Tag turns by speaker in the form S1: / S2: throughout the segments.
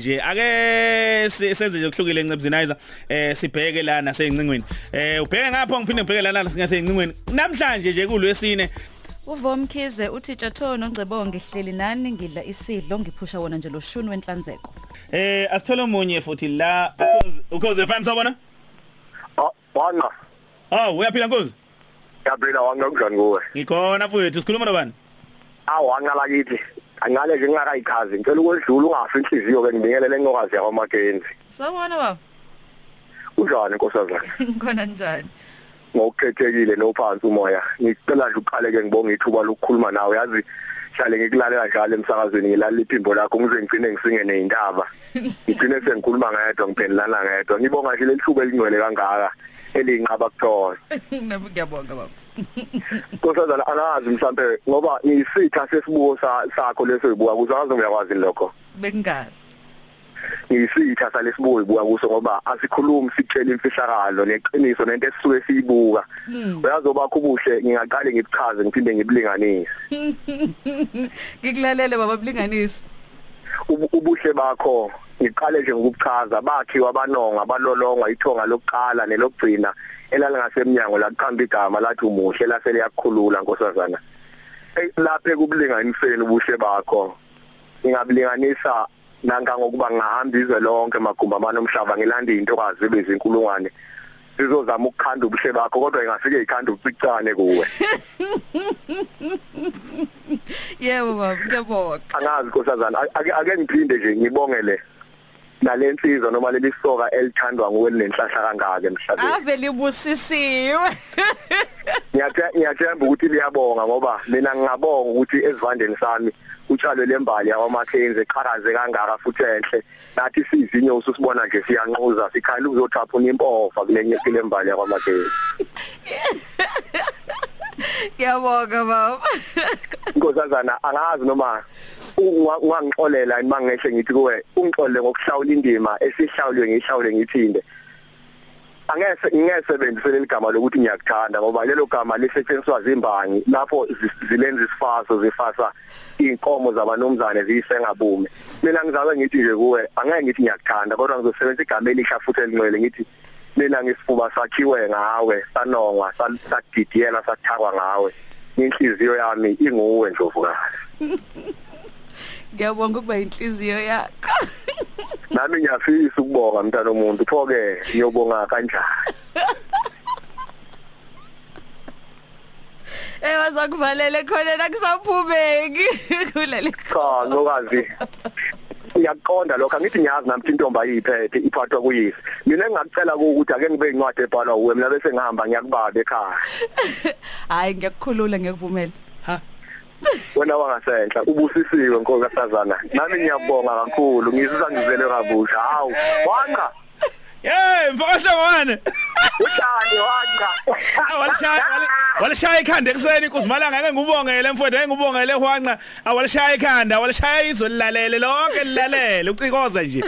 S1: nje ake senze nje ukuhlukile encebzinizer eh sibheke la naseyingcingweni eh ubheke ngapha ngiphinde ngibheke la naseyingcingweni namhlanje nje kulwesine
S2: Uvomkhize uthi Tjathono Ngcebonge hleli nani ngidla isidlo ngiphusha wona nje lo shuni wenhlanzeko.
S1: Eh asithole umunye futhi la ukhoze FM sabona?
S3: Ah, wana.
S1: Oh, uyaphila Nkosi?
S3: Yaphila wanga kunjani kuwe?
S1: Ngikhona mfowethu, sikhuluma nobani?
S3: Ah, wanga lakithi. Angale nje ngingakayichazi, ngicela ukwedlula ungafi inhliziyo ke ngibingelele enqokazi yakho Makenzi.
S2: Sawona baba.
S3: Unjani nkosazana?
S2: Ngikona njani?
S3: ngokukhethekile nophansi umoya ngicela nje uqale ke ngibonge ithuba lokukhuluma nawe yazi hlale ngikulalela njalo emsakazweni ngilalela iphimbo lakho ngize ngicine ngisinge nezindaba ngicine sengikhuluma ngedwa ngiphendulana ngedwa ngibonga nje lethuba elingcwele kangaka eliyinqaba kuthola
S2: Nami ngiyabonga baba.
S3: Nkosazana angazi mhlambe ngoba ngisitha sesibuko sakho leso ibuka kuzazi uyakwazi lokho
S2: Bengazi.
S3: Ngisitha salesibuko ibuka kuso ngoba asikhulumi sitshela imfihlakalo neqiniso nento esisuke siyibuka. Uyazoba kubuhle ngingaqale ngichaze ngiphinde ngibulinganise.
S2: Ngikulalele baba bulinganisi.
S3: ubuhle bakho ngiqale nje ngokuchaza bakhiwa abanonga balolongwa ithonga lokuqala nelokugcina elalingasemnyango laqhamba igama lathi umuhle lasele yakukhulula nkosazana. Lapha ekubulinganiseni ubuhle bakho ngingabulinganisa nanga ngokuba ngahamba izwe lonke magumba manomhlaba ngilanda intokazi bezinkulungwane sizozama ukukhanda ubuhle bakho kodwa ingafike ikhanda ucicane kuwe.
S2: Yebo baba ngiyabonga.
S3: angazi nkosazana ake ake ngiphinde nje ngibongele. Nalensizwa noma leli soka elithandwa nguwe lenhlahla kangaka emhlabeni.
S2: Ave libusisiwe.
S3: Ngiyathe- ngiyathemba ukuthi liyabonga ngoba mina ngingabonga ukuthi esivandeni sami utshalwe lembali yakwaMackenzie eqhakaze kangaka futhi enhle. Nathi sizinye ususibona nje siyanquza sikhala uzothapha impova kulenye kule mbali yakwaMackenzie
S2: Ngiyabonga baba.
S3: inkosazana angazi noma ungangixolela mangehle ngithi kuwe ungixolele ngokuhlawula indima esihlawulwe ngihlawule ngithinde angese ngingesebenzise leli gama lokuthi ngiyakuthanda ngoba lelo gama lisetshenziswa zimbangi lapho zi- zilenza isifaso zifasa inkomo zabanomzane ziyisengabume mina ngizabe ngithi nje kuwe angeke ngithi ngiyakuthanda kodwa ngizosebenzisa igama elisha futhi elingcwele ngithi mina ngisifuba sakhiwe ngawe sanongwa sa- sadidiyela sathakwa ngawe. Inhliziyo yami inguwe ndlovukazi.
S2: Ngiyabonga ukuba inhliziyo yakho.
S3: nami ngiyafisa ukubonga mntana omuntu. Pho ke ngiyobonga kanjani?
S2: Eh wazakuvalele khona nakusaphumeki. Kuleli.
S3: cha ngokazi ngiyaqonda lokho angithi ngiyazi nami ukuthi intombi ayiphethe iphathwa kuyise mina engakucela ukuthi ake ngibe incwadi ebhalwa uwe mina bese ngihamba ngiyakubaba ekhaya.
S2: Hayi ngiyakukhulula ngiyakuvumela.
S1: ha?
S3: Wena wangasenhla ubusisiwe nkosazana nami ngiyabonga kakhulu ngizizwa ngizele kabusha. Hawu wanga
S1: Hey mfokahla ngwane
S3: uthani wanga
S1: awalishaya walishaya ikhanda ekseni inkuzimalanga ngeke ngubongele mfowethu ngeke ngubongele hwanqa. Awalishaya ikhanda awalishaya izwe lilalele lonke lilalele ucikoza nje.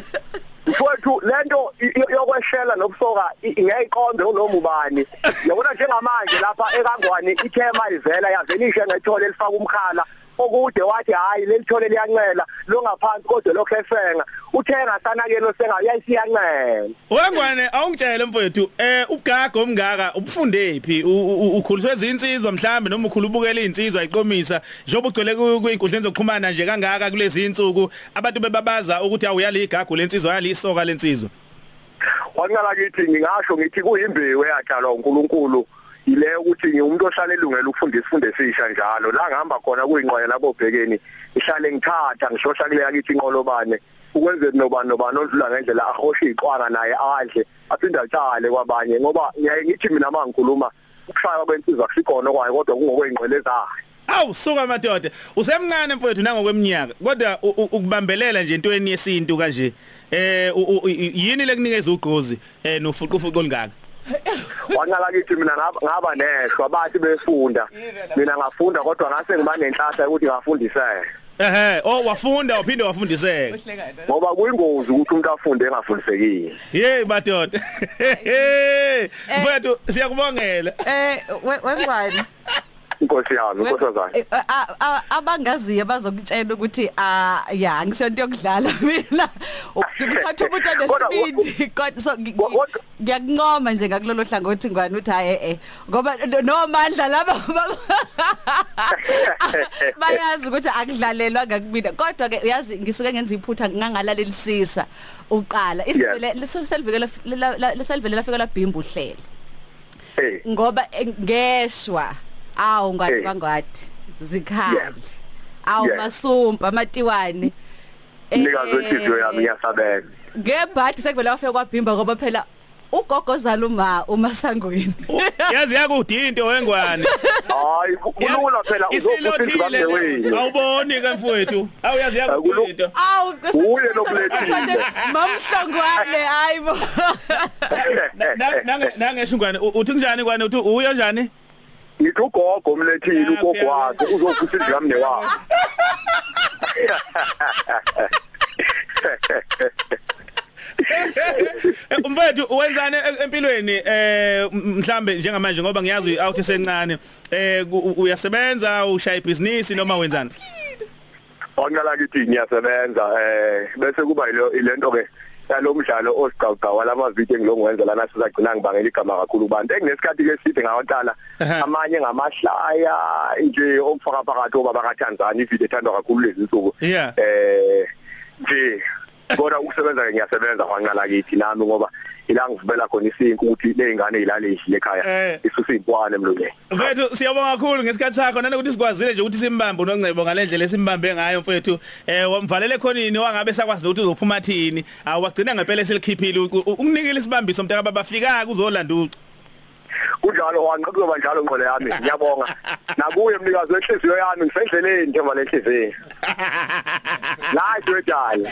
S3: Mfowethu lento i- i- yokweshela nobusoka i- ngiyayiqonda unoma ubani yabona njengamanje lapha ekangwani ithema ivela yavelishe ngethole elifaka umkhala. Okude wathi hayi lelithole liyancela lo ngaphansi kodwa lokho esenga uthenga sanakelo senga yayisiyancela
S1: Wengwane awungitshele mfowethu eh ubugaga omngaka ubufundephi ukhuliswe izinsizwa mhlambe noma ukhulubukela izinsizwa iqomisa njengoba ugcwele kwinkundleni zokuxhumana nje kangaka kulezi insuku abantu bebabaza ukuthi awuyali igagu lensizwa yalisoka lensizwa?
S3: Wanqala kithi ngingasho ngithi kuyimbewu eyatshalwa uNkulunkulu ile ukuthi ngiumuntu ohlala elungela ukufunda isifundo esisha njalo. La ngihamba khona kuyinqoya lapho bhekeni ihlale ngithatha ngishoshla kule yakithi inqolobane ukwenzeni nobani nobani odlula ngendlela ahoshe iqwanga naye adle aphinde atshale kwabanye. Ngoba ngiyaye ngithi mina mangikhuluma ukushaya kwensizwa kusikhona kwayo kodwa kungokwengqele zayo.
S1: Awu suka madoda usemncane mfowethu nangokweminyaka. Kodwa ukubambelela nje entweni yesintu kanje eh yini lekunikeza ugqozi eh nofuqufuqo olingaka
S3: wanqala kithi mina ngaba neshwa bathi befunda. Mina ngafunda kodwa ngase ngiba nenhlahla ukuthi ngafundiseke.
S1: Ehe oh wafunda waphinde wafundiseka.
S2: Uhlekana.
S3: ngoba kuyingozi ukuthi umuntu afunde engafundisekile.
S1: Hey madoda. Mfowethu siyakubongela.
S2: Eh we- wengwane.
S3: inkosi yami inkosazana
S2: Eh, abangaziyo bazokutshela ukuthi ah ya ngisonto yokudlala mina. Ngithatha umuntu
S3: Kodwa,
S2: onesibindi kodwa ngiyakuncoma nje ngakulolo hlangothi ngwane uthi hayi eh ngoba no- nomandla laba bayazi ukuthi akudlalelwa ngakubina kodwa ke uyazi ngisuke ngenza iphutha ngangalalela uqala. Isivele liselivele liselivele lafika labhimba uhlelo. Ngoba eh, ngeshwa. Awu ngani
S3: Eh.
S2: kwangwathi. Zikhali.
S3: Yeah.
S2: awu
S3: Yeah.
S2: masumpa amatiwane.
S3: Nikazi wenhliziyo yami
S2: Eh,
S3: ngiyasabenza
S2: ngebhadi sekuvele wafika kwabhimba ngoba phela ugogozala uma umasangweni
S1: yazi yakude into wengwane.
S3: Hayi ku- kulula phela uzofuthi
S1: isilothile
S3: kamnewenu
S1: awuboni ke mfowethu. Awuyazi
S3: Akulu-
S1: yakude into
S2: awu
S3: Uye lokulethile.
S2: mamhlongwane hayibo
S1: nange nangesho ngwane u- uthi kunjani ngwane? Uthi uyo njani?
S3: Ngithi ugogo umlethile
S1: Yeah,
S3: ugogo wakhe uzofuthi kamnewabo
S1: Eh, mfowethu wenzani empilweni eh mhlambe njengamanje? Ngoba ngiyazi awuthi sencane eh uyasebenza ushaya ibhizinisi noma wenzani?
S3: Ongala kithi ngiyasebenza eh bese kuba ilo ilento ke yalomdlalo osiqhawqhawa lamavidiyo engilongenza lana sizagcina ngibangela igama kakhulu kubantu. Enginesikhathi ke side ngawaqala amanye ngamahlaya nje okufaka phakathi obaba kaTanzania ividiyo ethandwa kakhulu lezi nsuku. Eh nje kodwa ukusebenza ke ngiyasebenza kwanqala kithi nami ngoba ila ngivela khona isinku ukuthi lezingane ezilaleshi ekhaya
S1: Eh.
S3: isusa impwane emlonyeni.
S1: Mfethu siyabonga kakhulu ngesikhathi sakho. Nanokuthi sikwazile nje ukuthi simbambe uNongcebo ngalendlela esimbambe ngayo mfethu? Eh wamvalele khonini wangabe sakwazi ukuthi uzophuma thini? Awagcina ngempela selikhiphile u- u- ukunikela isibambiso mntaka baba fika kuzolanda ucu.
S3: Kunjalo wanqakuba njalo ngqole yami. Ngiyabonga. Nakuye mnikazi wenhliziyo yami ngisendleleni njengoba lenhliziyo la idodala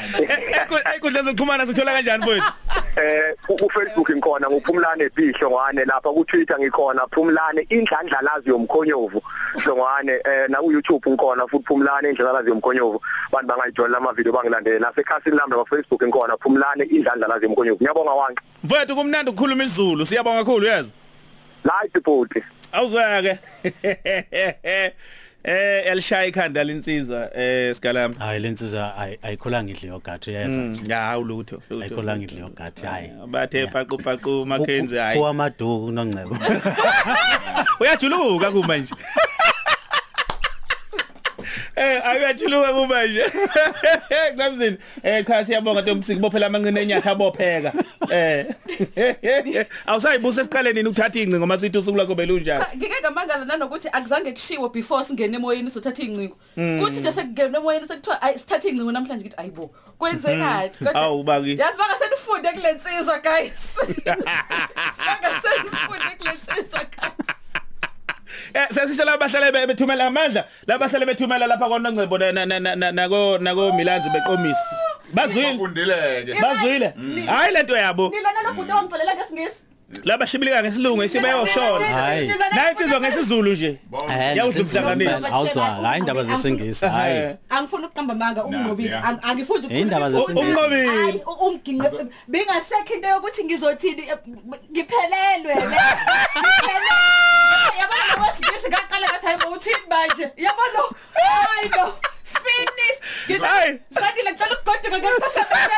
S1: Ekudleni zokuxhumana sithola kanjani mfethu
S3: eh ku Facebook ngikhona nguphumlane bhisho ngwane lapha ku Twitter ngikhona phumlane indlandlalazi yomkhonyovu. Hlongwane eh na ku YouTube ngikhona futhi phumlane indlandlalazi yomkhonyovu. Bantu bangayijola ama video bangilandele nasekhasini lami la Facebook ngikhona phumlane indlandlalazi yomkhonyovu. Ngiyabonga wanke
S1: mfethu kumnandi ukukhuluma isiZulu. Siyabonga kakhulu yazi
S3: la idibhoti
S1: awuzwake eh elishaya ikhanda linsizwa eh sigalama
S4: hayi lensiza ayikholanga idle yogathi yaza
S1: ya ulutho
S4: ayikholanga idle yogathi hayi
S1: bathe paqu paqu Mackenzie hayi
S4: kuwamaduku nongcebo
S1: uyajuluka kuma nje Eh ayajuluka kuma nje. Ngizamzini. Eh cha siyabonga Ntombi bophela amanqine enyatha abopheka. Eh. Awusayibusa esiqaleni nini ukuthatha incingo masithi usuku lakho belunjani
S2: ngike ngamangala nanokuthi akuzange kushiwo before singene emoyeni sothatha incingo kuthi nje sekungena emoyeni sekuthiwa ayi sithatha incingo namhlanje ngithi ayibo kwenzekani
S1: Awu baki
S2: yazi bangasenifunde kulensizwa guys. Bangasenifunde kulensizwa guys.
S1: Eh sesisho labahlale be- bethumela amandla labahlale bethumela lapha kwaNongcebo na- na- na- na- nako nako Milanzi beqomisi bazwile
S5: Ufundileke.
S1: bazwile hayi lento yabo
S2: nina nalobhuti owangibhalela ngesingisi
S1: labashibilika ngesilungu isibeyoshona
S4: Hayi.
S1: nayitsizwa ngesizulu nje Yawudla umhlanganisi.
S4: awuzwa hayi indaba zesingisi hayi
S2: angifuni ukuqamba manga ungqobile
S5: ya.
S2: Ang- angifuni
S4: Eh, indaba zesingisi.
S1: Unqobile.
S2: Hayi, u- ungiginqe bingasekho into yokuthi ngizothini eh, ngiphelelwe ne Ngiphelelwe. Yabona lo wesingisi ngaqala ngathi hayibo uthini manje yabona hayibo finish
S1: Hayi.
S2: ngithi sathi ngicela ukugoduka ngesasebenza